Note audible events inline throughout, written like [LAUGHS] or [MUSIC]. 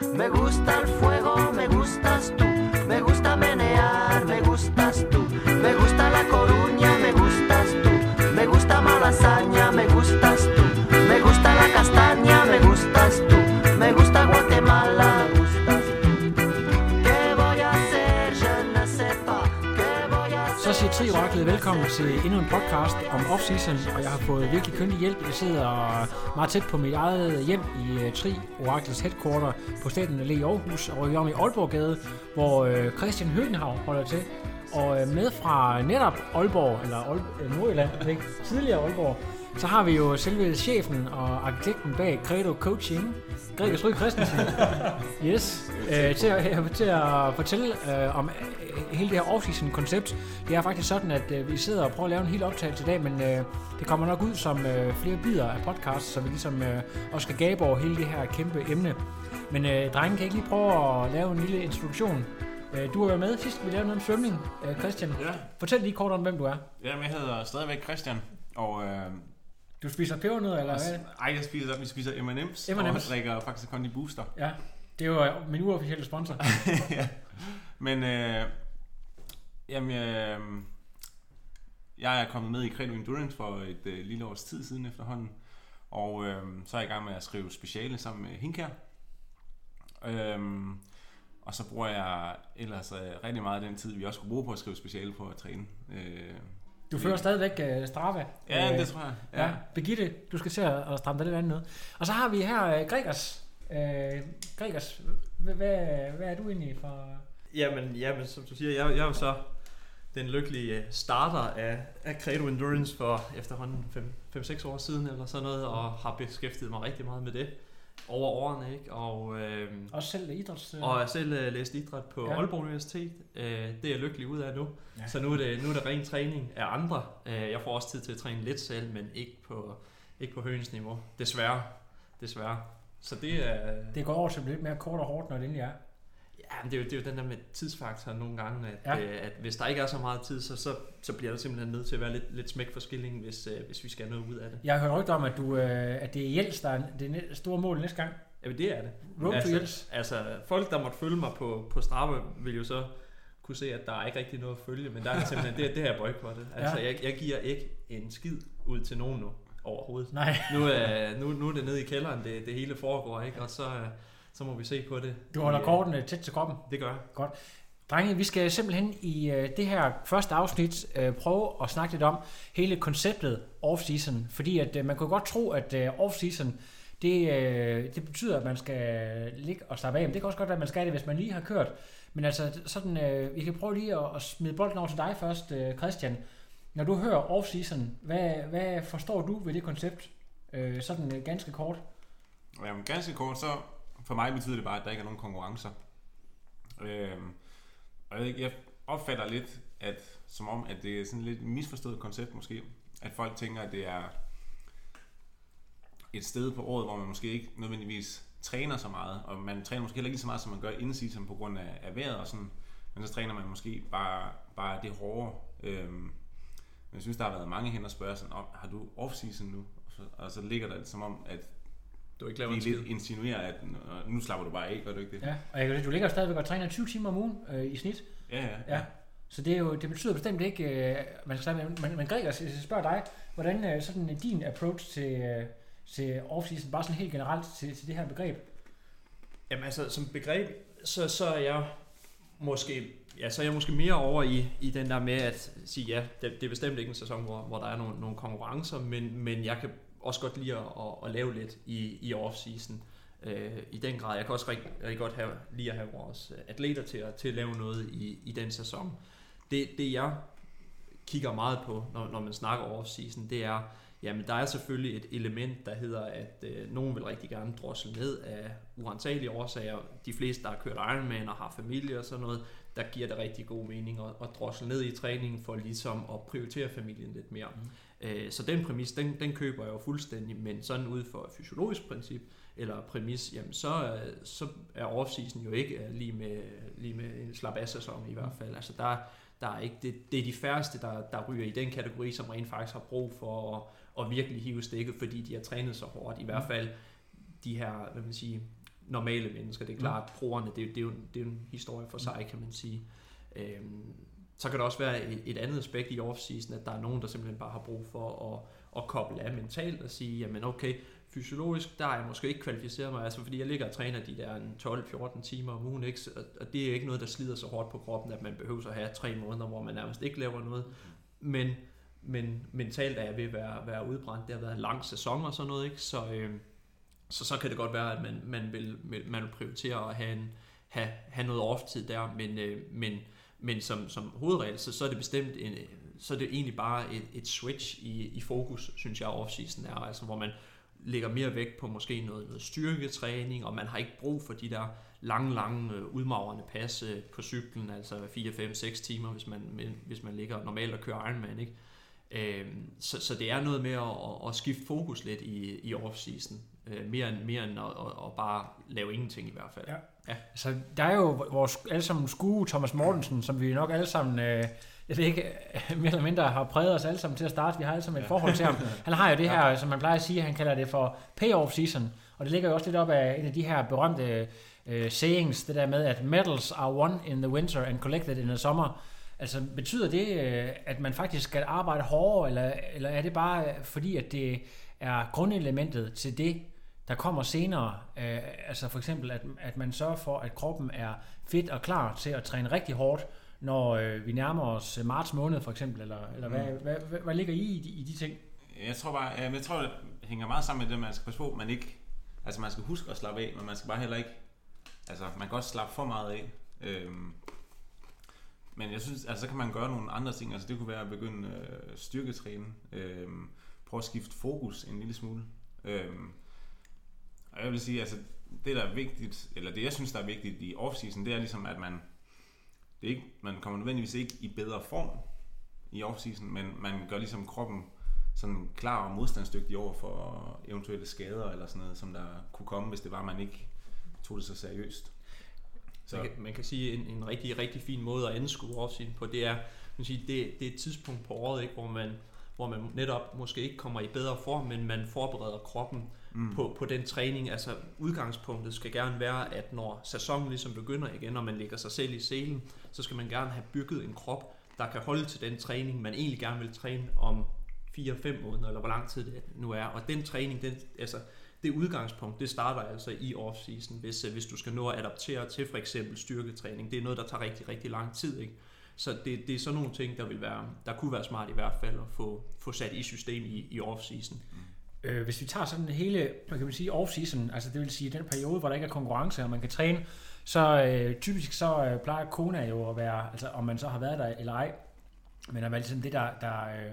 Me gusta el fuego, me gustas tú. Me gusta menear, me gustas tú. Velkommen til endnu en podcast om off-season, og jeg har fået virkelig køndig hjælp. Jeg sidder meget tæt på mit eget hjem i øh, Tri Oracles headquarter på Staten Allé i Aarhus, og i om i Aalborggade, hvor øh, Christian Høgenhav holder til. Og uh, med fra netop Aalborg, eller Aal- øh, Nordjylland, ikke? tidligere Aalborg, så har vi jo selve chefen og arkitekten bag Credo Coaching, Gregers Ryg Christensen. [LAUGHS] Yes, øh, til, at, til at fortælle øh, om øh, hele det her off-season koncept. Det er faktisk sådan, at øh, vi sidder og prøver at lave en hel optagelse i dag, men øh, det kommer nok ud som øh, flere bidder af podcast, så vi ligesom øh, også skal gabe over hele det her kæmpe emne. Men øh, drengen, kan ikke lige prøve at lave en lille introduktion? Øh, du har været med sidst, vi lavede noget om svømning, øh, Christian. Ja, Fortæl lige kort om, hvem du er. Jamen, jeg hedder stadigvæk Christian, og øh, Du spiser pebernødder, eller hvad? ej, jeg spiser, vi spiser M&M's, M&M's. og drikker faktisk Kondi Booster. Ja, det er jo min uofficielle sponsor. [LAUGHS] ja. Men, øh, jamen, øh, jeg er kommet med i Credo Endurance for et øh, lille års tid siden efterhånden, og øh, så er jeg i gang med at skrive speciale sammen med Hinkær. Øh, og så bruger jeg ellers øh, rigtig meget af den tid, vi også kunne bruge på at skrive speciale på at træne. Øh, Du fører stadigvæk øh, Strava. ja, Øh, det tror jeg. Ja. Birgitte, du skal se at stramme dig lidt andet ned. Og så har vi her øh, Gregers. Øh, Gregers, hvad, hvad, hvad er du egentlig for... Jamen, jamen, som du siger, jeg, jeg er jo så den lykkelige starter af, af Credo Endurance for efterhånden 5-6 år siden eller sådan noget, og har beskæftiget mig rigtig meget med det over årene, ikke? Og, øh, Også selv idræts... Øh, og jeg selv øh, læst idræt på Ja. Aalborg Universitet. Øh, det er jeg lykkelig ud af nu. Ja. Så nu er, det, nu er det ren træning af andre. Øh, jeg får også tid til at træne lidt selv, men ikke på, ikke på højens niveau. Desværre. Desværre. Så det er... det går over til at blive lidt mere kort og hårdt, når det endelig er. Ja, men det er, jo, det er jo den der med tidsfaktoren nogle gange, at, Ja. ja. øh, at hvis der ikke er så meget tid, så, så, så bliver der simpelthen nødt til at være lidt, lidt smæk for skillingen, hvis, øh, hvis vi skal have noget ud af det. Jeg har hørt rygter om, at, du, øh, at det er Jels, der er det store mål næste gang. Jamen det er det. Road to altså, Jels. altså, folk der måtte følge mig på, på Strava, vil jo så kunne se, at der er ikke rigtig noget at følge, men der er simpelthen, det, det her boykottet. [LAUGHS] Altså, Ja. jeg, jeg giver ikke en skid ud til nogen nu, overhovedet. Nej, Nu er, nu, nu er det nede i kælderen, det, det hele foregår, ikke? og så, øh, så må vi se på det. du holder øh, kortene tæt til kroppen. Det gør jeg. Drenge, vi skal simpelthen i øh, det her første afsnit øh, prøve at snakke lidt om hele konceptet off-season. Fordi at øh, man kunne godt tro, at øh, off-season, det, øh, det betyder, at man skal ligge og slappe af. Men det kan også godt være, at man skal det, hvis man lige har kørt. Men altså, sådan, øh, vi kan prøve lige at, at smide bolden over til dig først, øh, Christian. Når du hører off-season, hvad, hvad forstår du ved det koncept? Øh, sådan øh, ganske kort. Jamen, ganske kort, så for mig betyder det bare, at der ikke er nogen konkurrencer. Øhm, og jeg, jeg opfatter lidt, at som om, at det er sådan lidt et misforstået koncept måske. At folk tænker, at det er et sted på året, hvor man måske ikke nødvendigvis træner så meget, og man træner måske heller ikke lige så meget, som man gør inden season på grund af, af vejret og sådan. Men så træner man måske bare, bare det hårde. Øhm, men jeg synes, der har været mange hen og spørger sådan, om, har du off-season nu? Og så, og så ligger der som om, at du er ikke de lavet en skid. lidt insinuerer, at øh, nu slapper du bare af, gør du ikke det? Ja, og jeg, kan- du ligger stadigvæk og træner 20 timer om ugen øh, i snit. Ja, ja. Ja. Så det, er jo, det betyder bestemt ikke, øh, man skal sige, men, men, men Gregers, jeg spørger dig, hvordan er sådan øh, din approach til, øh, til off-season, bare sådan helt generelt til, til det her begreb? Jamen altså, som begreb, så, så er jeg måske, ja, så er jeg måske mere over i, i den der med at sige, ja, det, det er bestemt ikke en sæson, hvor, hvor der er nogle, nogle konkurrencer, men, men jeg kan også godt lide at, at, at lave lidt i, i off-season. Øh, I den grad. Jeg kan også rigtig, rigtig godt have, lide at have vores øh, atleter til at, til at lave noget i, i den sæson. Det, det jeg kigger meget på, når, når man snakker off-season, det er, Jamen, der er selvfølgelig et element, der hedder, at øh, nogen vil rigtig gerne drosle ned af uansagelige årsager. De fleste, der har kørt Ironman og har familie og sådan noget, der giver det rigtig god mening at, at drosle ned i træningen for ligesom at prioritere familien lidt mere. Mm. Øh, så den præmis, den, den køber jeg jo fuldstændig, men sådan ud for et fysiologisk princip, eller præmis, jamen så, øh, så er off-season jo ikke øh, lige med, lige med en slap af sæson i hvert fald. Altså der, der er ikke, det, det er de færreste, der, der ryger i den kategori, som rent faktisk har brug for at, at virkelig hive stikket, fordi de har trænet så hårdt. I hvert fald de her, hvad man sige, normale mennesker. Det er klart, proerne, det, er- det, er jo, det er jo en historie for sig, kan man sige. Øhm, så kan det også være et, et andet aspekt i off-season, at der er nogen, der simpelthen bare har brug for at, at koble af mentalt og sige, jamen okay, fysiologisk, der er jeg måske ikke kvalificeret mig, altså fordi jeg ligger og træner de der 12-14 timer om ugen, ikke? Og- og det er ikke noget, der slider så hårdt på kroppen, at man behøver at have tre måneder, hvor man nærmest ikke laver noget. Men, men mentalt er jeg ved at være, være udbrændt. Det har været en lang sæson og sådan noget, ikke? Så, øh, så så kan det godt være, at man, man, vil, vil- man vil prioritere at have, en, have, have noget off-tid der, men, øh, men, men som, som hovedregel, så, så er det bestemt en, så er det egentlig bare et, et switch i, i fokus, synes jeg, offseason er, altså hvor man lægger mere vægt på måske noget, noget styrketræning, og man har ikke brug for de der lange, lange øh, udmagrende pas på cyklen, altså 4, 5, 6 timer, hvis man, hvis man ligger normalt og kører Ironman, ikke? Øhm, så, så det er noget med at, at, skifte fokus lidt i, i off-season, øh, mere, end, mere end at, at, at bare lave ingenting i hvert fald. Ja. Altså, der er jo vores allesammen skue, Thomas Mortensen, som vi nok alle sammen, øh, jeg ved ikke, [LAUGHS] mere eller mindre har præget os alle sammen til at starte. Vi har alle sammen et forhold til ham. [LAUGHS] Han har jo det her, som man plejer at sige, han kalder det for payoff season. Og det ligger jo også lidt op af en af de her berømte øh, sayings, det der med, at medals are won in the winter and collected in the summer. Altså, betyder det, øh, at man faktisk skal arbejde hårdere, eller, eller er det bare øh, fordi, at det er grundelementet til det, der kommer senere, øh, altså for eksempel, at, at man sørger for, at kroppen er fit og klar til at træne rigtig hårdt, når øh, vi nærmer os øh, marts måned for eksempel, eller, eller hvad, Mm. hvad, hvad, hvad ligger I i de, i de ting? Jeg tror bare, jeg, jeg tror, det hænger meget sammen med det, man skal passe på, man ikke, altså man skal huske at slappe af, men man skal bare heller ikke, altså man kan også slappe for meget af. Øhm, men jeg synes, altså så kan man gøre nogle andre ting, altså det kunne være at begynde øh, styrketræne, øhm, prøve at skifte fokus en lille smule. Øhm, og jeg vil sige, altså det der er vigtigt, eller det jeg synes der er vigtigt i off-season, det er ligesom, at man, det er ikke, man kommer nødvendigvis ikke i bedre form i off-season, men man gør ligesom kroppen sådan klar og modstandsdygtig over for eventuelle skader eller sådan noget, som der kunne komme, hvis det var, man ikke tog det så seriøst. Så. Man, kan, man kan sige, en, en rigtig, rigtig fin måde at anskue off-season på, det er, man sige, det, det er et tidspunkt på året, ikke, hvor, man, hvor man netop måske ikke kommer i bedre form, men man forbereder kroppen mm. på, på den træning. Altså udgangspunktet skal gerne være, at når sæsonen ligesom begynder igen, når man lægger sig selv i selen, så skal man gerne have bygget en krop, der kan holde til den træning, man egentlig gerne vil træne om 4-5 måneder, eller hvor lang tid det nu er. Og den træning, den, altså, det udgangspunkt, det starter altså i off-season, hvis, øh, hvis du skal nå at adaptere til for eksempel styrketræning. Det er noget, der tager rigtig, rigtig lang tid. Ikke? Så det, det er sådan nogle ting, der, vil være, der kunne være smart i hvert fald at få, få sat i system i, i off-season. Mm. Øh, hvis vi tager sådan hele, hvad kan man sige, off-season, altså det vil sige den periode, hvor der ikke er konkurrence, og man kan træne, så øh, typisk så øh, plejer Kona jo at være, altså om man så har været der eller ej, men er være ligesom det, der, der, øh,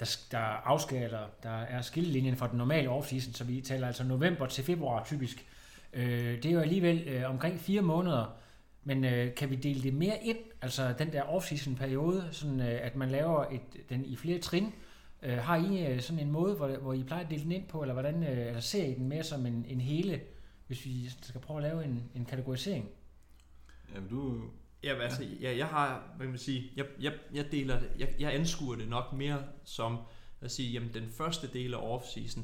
der, der afskærer, der er skillelinjen for den normale off-season, så vi taler altså november til februar typisk. Øh, det er jo alligevel øh, omkring fire måneder, men øh, kan vi dele det mere ind, altså den der off-season periode, sådan øh, at man laver et, den i flere trin, Øh, har I øh, sådan en måde, hvor, hvor I plejer at dele den ind på, eller hvordan øh, eller ser I den mere som en, en hele, hvis vi skal prøve at lave en, en kategorisering? Ja, du, Ja, altså, ja, jeg har, hvad kan man sige, jeg, jeg, jeg deler det, jeg, jeg anskuer det nok mere som, at sige, jamen den første del af off-season,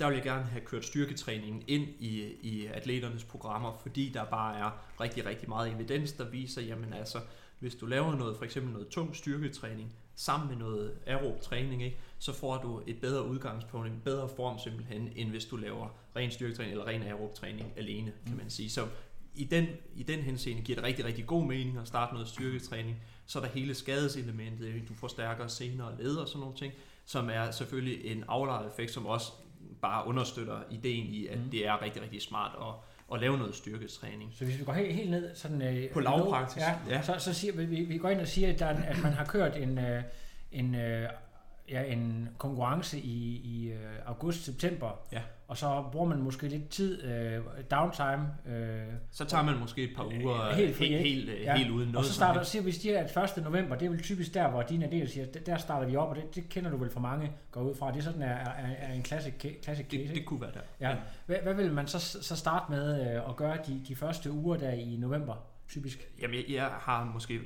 der vil jeg gerne have kørt styrketræningen ind i, i atleternes programmer, fordi der bare er rigtig, rigtig meget evidens, der viser, jamen altså, hvis du laver noget, for eksempel noget tung styrketræning, sammen med noget aerob træning, ikke, så får du et bedre udgangspunkt, en bedre form simpelthen, end hvis du laver ren styrketræning eller ren aerob træning alene, kan man sige. Så i den, i den henseende giver det rigtig, rigtig god mening at starte noget styrketræning. Så er der hele skadeselementet, du får stærkere sener og led og sådan nogle ting, som er selvfølgelig en aflejet effekt, som også bare understøtter ideen i, at Mm. det er rigtig, rigtig smart at, at lave noget styrketræning. Så hvis vi går helt, helt ned sådan, øh, På lavpraktisk, ja, ja. Så, så siger vi, vi, går ind og siger, at, der er, at man har kørt en, øh, en, øh, ja, en konkurrence i, i øh, august-september, Ja. og så bruger man måske lidt tid, øh, downtime, øh, Så tager man måske et par uger Helt helt, fri, helt, helt, Ja. ja. helt uden og noget. så som starter, siger vi siger, at 1. november, det er vel typisk der, hvor dine del siger, der- starter vi op, og det, det kender du vel for mange går ud fra. Det er sådan er, er, er en classic, classic case, det, det kunne være der. Ja. Hvad, hvad vil man så, så starte med øh, at gøre de, de første uger der i november, typisk? Jamen, jeg, jeg har måske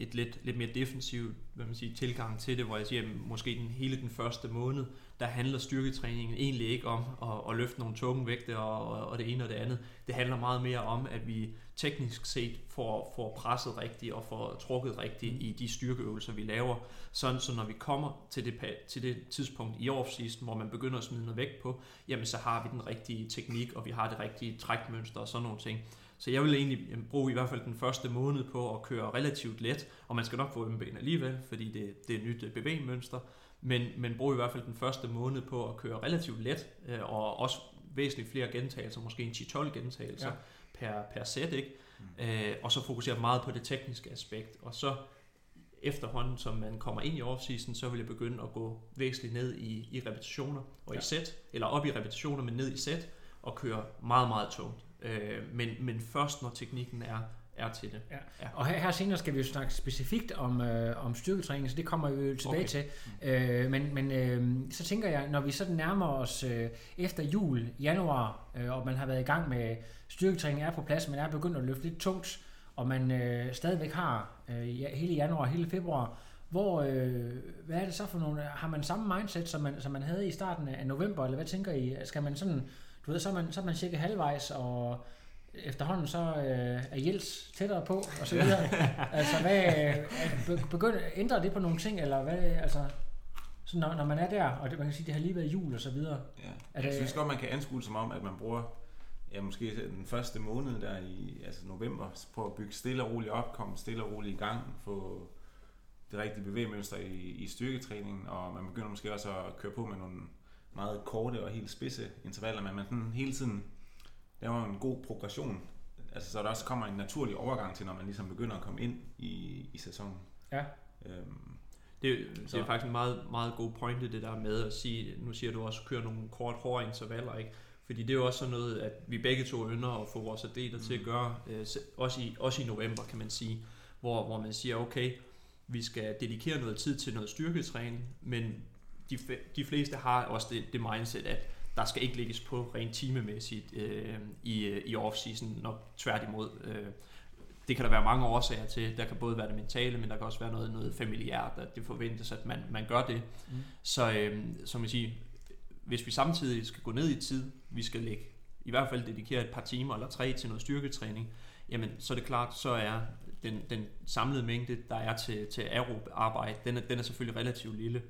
et lidt, lidt mere defensivt hvad man siger, tilgang til det, hvor jeg siger, at måske den, hele den første måned, der handler styrketræningen egentlig ikke om at, at løfte nogle tunge vægte og, og det ene og det andet. Det handler meget mere om, at vi teknisk set får, får presset rigtigt og får trukket rigtigt i de styrkeøvelser, vi laver. Sådan så når vi kommer til det, til det tidspunkt i off-season, hvor man begynder at smide noget vægt på, jamen så har vi den rigtige teknik, og vi har det rigtige trækmønster og sådan nogle ting. Så jeg vil egentlig bruge i hvert fald den første måned på at køre relativt let, og man skal nok få ømme ben alligevel, fordi det, det er et nyt bevægemønster, men, men bruge i hvert fald den første måned på at køre relativt let, øh, og også væsentligt flere gentagelser, måske en 10-12 gentagelser ja. per, per sæt, ikke? Mm. Øh, og så fokusere meget på det tekniske aspekt, og så efterhånden, som man kommer ind i offseason, så vil jeg begynde at gå væsentligt ned i, i repetitioner og ja. i sæt, eller op i repetitioner, men ned i sæt, og køre meget, meget tungt. Øh, men, men først når teknikken er, er til det. Ja. Ja. Og her, her senere skal vi jo snakke specifikt om, øh, om styrketræning, så det kommer vi jo tilbage okay. til. Øh, men men øh, så tænker jeg, når vi sådan nærmer os øh, efter jul, januar, øh, og man har været i gang med styrketræning er på plads, man er begyndt at løfte lidt tungt, og man øh, stadigvæk har øh, hele januar, hele februar, hvor, øh, hvad er det så for nogle, har man samme mindset, som man, som man havde i starten af november, eller hvad tænker I? Skal man sådan du ved, så er man, så er man cirka halvvejs, og efterhånden så øh, er Jels tættere på, og så videre. [LAUGHS] altså, hvad, øh, begynd, ændrer det på nogle ting, eller hvad, altså, så når, når man er der, og det, man kan sige, det har lige været jul og så videre. Ja. Er det, jeg synes godt, man kan anskue som om, at man bruger ja, måske den første måned der i altså november, på at bygge stille og roligt op, komme stille og roligt i gang, få det rigtige bevægemønster i, i styrketræningen, og man begynder måske også at køre på med nogle meget korte og helt spidse intervaller, men man sådan hele tiden laver en god progression, altså så der også kommer en naturlig overgang til, når man ligesom begynder at komme ind i, i sæsonen. Ja. Øhm, det, det er faktisk en meget, meget god pointe, det der med at sige, nu siger du også, at køre nogle kort, hårde intervaller, ikke? Fordi det er jo også sådan noget, at vi begge to ønsker at få vores atleter mm. til at mm. gøre, øh, også, i, også i november, kan man sige, hvor, hvor man siger, okay, vi skal dedikere noget tid til noget styrketræning, men de, de fleste har også det, det mindset, at der skal ikke lægges på rent timemæssigt øh, i, øh, i off-season, når tværtimod. Øh, det kan der være mange årsager til. Der kan både være det mentale, men der kan også være noget, noget familiært, at det forventes, at man, man gør det. Mm. Så øh, som jeg siger, hvis vi samtidig skal gå ned i tid, vi skal lægge i hvert fald dedikere et par timer eller tre til noget styrketræning, jamen så er det klart, så er den, den samlede mængde, der er til, til aerob arbejde, den er, den er selvfølgelig relativt lille.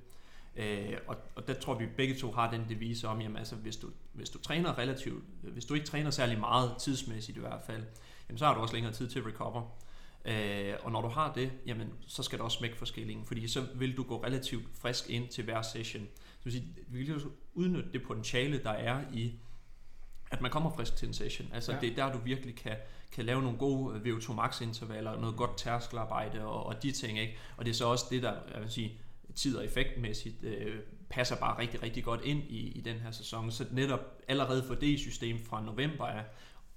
Øh, og, og der tror vi begge to har den devise om, jamen altså hvis du, hvis du træner relativt, hvis du ikke træner særlig meget tidsmæssigt i hvert fald, jamen så har du også længere tid til at recover. Øh, og når du har det, jamen så skal du også smække forskellingen, fordi så vil du gå relativt frisk ind til hver session. Så vil sige, vi vil udnytte det potentiale, der er i, at man kommer frisk til en session. Altså ja. det er der, du virkelig kan, kan lave nogle gode VO2 max intervaller, noget godt tærskelarbejde og, og de ting. Ikke? Og det er så også det, der jeg vil sige, tid og effektmæssigt øh, passer bare rigtig, rigtig godt ind i, i den her sæson. Så netop allerede for det system fra november er,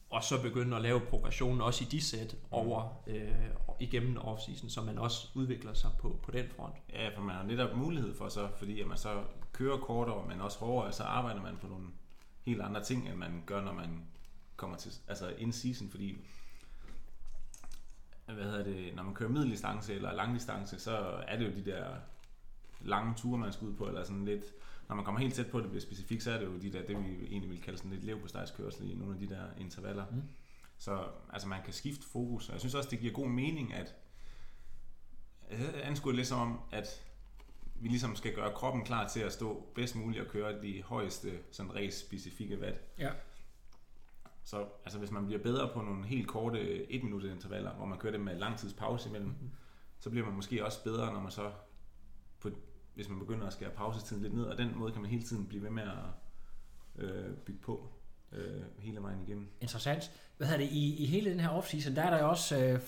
og så begynde at lave progression også i de sæt over øh, igennem offseason, så man også udvikler sig på, på den front. Ja, for man har netop mulighed for så, fordi at man så kører kortere, men også hårdere, så arbejder man på nogle helt andre ting, end man gør, når man kommer til altså in season, fordi hvad hedder det, når man kører middeldistance eller langdistance, så er det jo de der lange ture, man skal ud på, eller sådan lidt, når man kommer helt tæt på det specifikt, så er det jo de der, det vi egentlig vil kalde sådan lidt levpostejskørsel i nogle af de der intervaller. Mm. Så altså man kan skifte fokus, og jeg synes også, det giver god mening, at jeg anskuer lidt som om, at vi ligesom skal gøre kroppen klar til at stå bedst muligt og køre de højeste sådan race-specifikke watt. Ja. Så altså, hvis man bliver bedre på nogle helt korte 1 minut intervaller, hvor man kører det med lang tids pause imellem, mm. så bliver man måske også bedre, når man så hvis man begynder at skære pausetiden lidt ned, og den måde kan man hele tiden blive ved med at øh, bygge på øh, hele vejen igennem. Interessant. Hvad hedder det, i, i hele den her offseason, der er der jo også øh,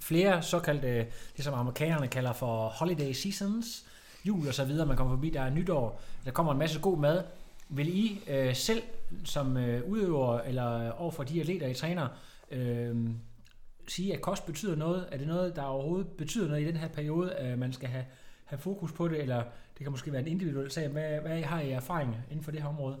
flere såkaldte, det som amerikanerne kalder for holiday seasons, jul og så videre, man kommer forbi, der er nytår, der kommer en masse god mad. Vil I øh, selv som øh, udøver, eller overfor de atleter, I træner, øh, sige, at kost betyder noget? Er det noget, der overhovedet betyder noget i den her periode, øh, man skal have have fokus på det, eller det kan måske være en individuel sag. Hvad, hvad har I erfaring inden for det her område?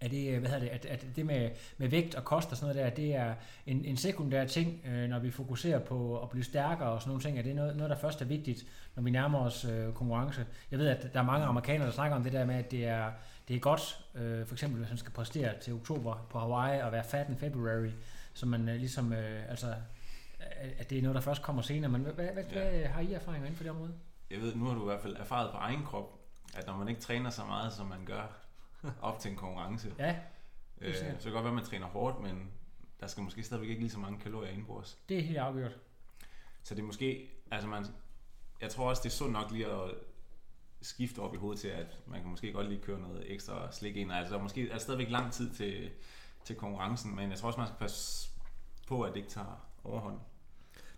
er det, hvad hedder det, at, at det med, med vægt og kost og sådan noget der, det er en, en sekundær ting, øh, når vi fokuserer på at blive stærkere og sådan nogle ting, er det noget, noget der først er vigtigt, når vi nærmer os øh, konkurrence. Jeg ved, at der er mange amerikanere, der snakker om det der med, at det er, det er godt, øh, for eksempel hvis man skal præstere til oktober på Hawaii og være fat in February, så man øh, ligesom, øh, altså, at det er noget, der først kommer senere. Men hvad, hvad, ja. hvad har I erfaringer inden for det område? Jeg ved, nu har du i hvert fald erfaret på egen krop, at når man ikke træner så meget, som man gør [LAUGHS] op til en konkurrence, ja, øh, så kan det godt være, at man træner hårdt, men der skal måske stadigvæk ikke lige så mange kalorier indbords. Det er helt afgjort. Så det er måske, altså man, jeg tror også, det er sundt nok lige at skifte op i hovedet til, at man kan måske godt lige køre noget ekstra slik ind. Altså måske er der stadigvæk lang tid til, til konkurrencen, men jeg tror også, man skal passe på, at det ikke tager overhånd.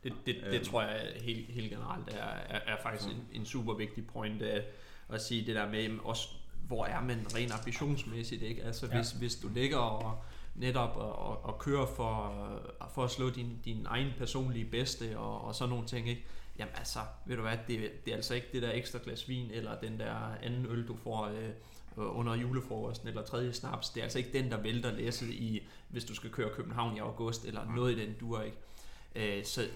Det, det, det øhm. tror jeg helt, helt generelt er, er, er faktisk en, en super vigtig point at, at sige det der med, også, hvor er man rent ambitionsmæssigt, ikke? Altså ja. hvis, hvis du ligger og netop og, og kører for, for at slå din, din egen personlige bedste og, og sådan nogle ting, ikke? Jamen altså, ved du hvad, det, det er altså ikke det der ekstra glas vin, eller den der anden øl, du får øh, under julefrokosten, eller tredje snaps. Det er altså ikke den, der vælter læsset i, hvis du skal køre København i august, eller mm. noget i den dur, ikke? Øh, så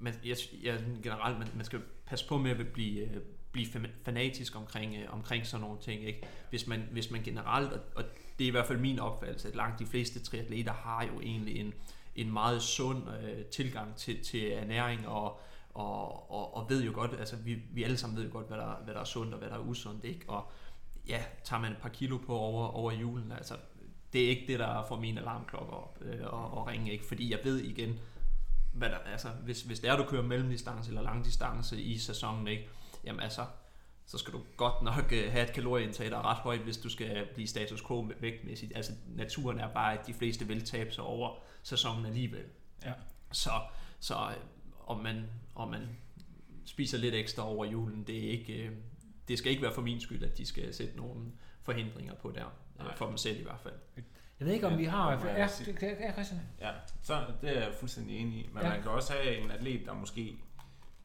man, jeg, jeg, generelt, man, man skal passe på med at blive, øh, blive fanatisk omkring, øh, omkring sådan nogle ting. Ikke? Hvis, man, hvis man generelt, og, og det er i hvert fald min opfattelse, at langt de fleste triatleter har jo egentlig en, en meget sund øh, tilgang til, til ernæring og, og, og, og ved jo godt, altså vi, vi alle sammen ved jo godt, hvad der, hvad der er sundt og hvad der er usundt, ikke? Og ja, tager man et par kilo på over, over julen, altså det er ikke det, der får min alarmklokke op øh, og, og ringe, ikke? Fordi jeg ved igen, hvad der, altså, hvis, hvis det er, du kører mellemdistance eller langdistance i sæsonen, ikke? jamen altså, så skal du godt nok uh, have et kalorieindtag, der er ret højt, hvis du skal blive status quo vægtmæssigt. Altså, naturen er bare, at de fleste vil tabe sig over sæsonen alligevel. Ja. Så, så øh, om, man, om man spiser lidt ekstra over julen, det, er ikke, uh, det skal ikke være for min skyld, at de skal sætte nogle forhindringer på der. Nej. For dem selv i hvert fald. Jeg ved ikke, om ja, vi har... Ja, det, ja, Christian. Ja, så det er jeg fuldstændig enig i. Men ja. man kan også have en atlet, der måske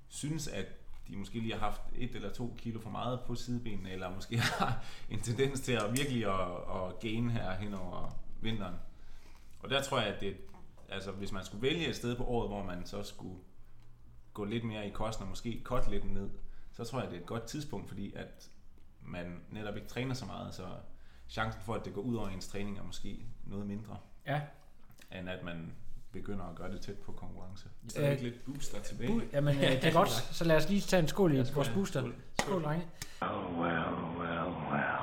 synes, at de måske lige har haft et eller to kilo for meget på sidebenene, eller måske [LAUGHS] har en tendens til at virkelig at, at gain her hen over vinteren. Og der tror jeg, at det, altså hvis man skulle vælge et sted på året, hvor man så skulle gå lidt mere i kosten og måske kotte lidt ned, så tror jeg, det er et godt tidspunkt, fordi at man netop ikke træner så meget, så chancen for, at det går ud over ens træning, er måske noget mindre. Ja. End at man begynder at gøre det tæt på konkurrence. Så er øh, ikke lidt booster tilbage. Bu- jamen, øh, det er godt. [LAUGHS] Så lad os lige tage en skål i vores booster. Skål, skål drenge. Oh, well, well, well.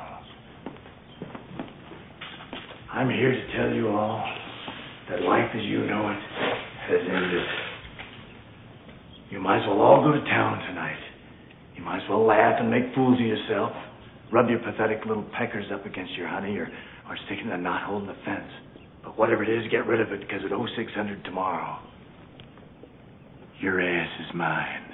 I'm here to tell you all that life as you know it has ended. You might as well all go to town tonight. You might as well laugh and make fools of yourself. Rub your pathetic little peckers up against your honey or, or stick in a knot hole in the fence. But whatever it is, get rid of it because at 0600 tomorrow, your ass is mine.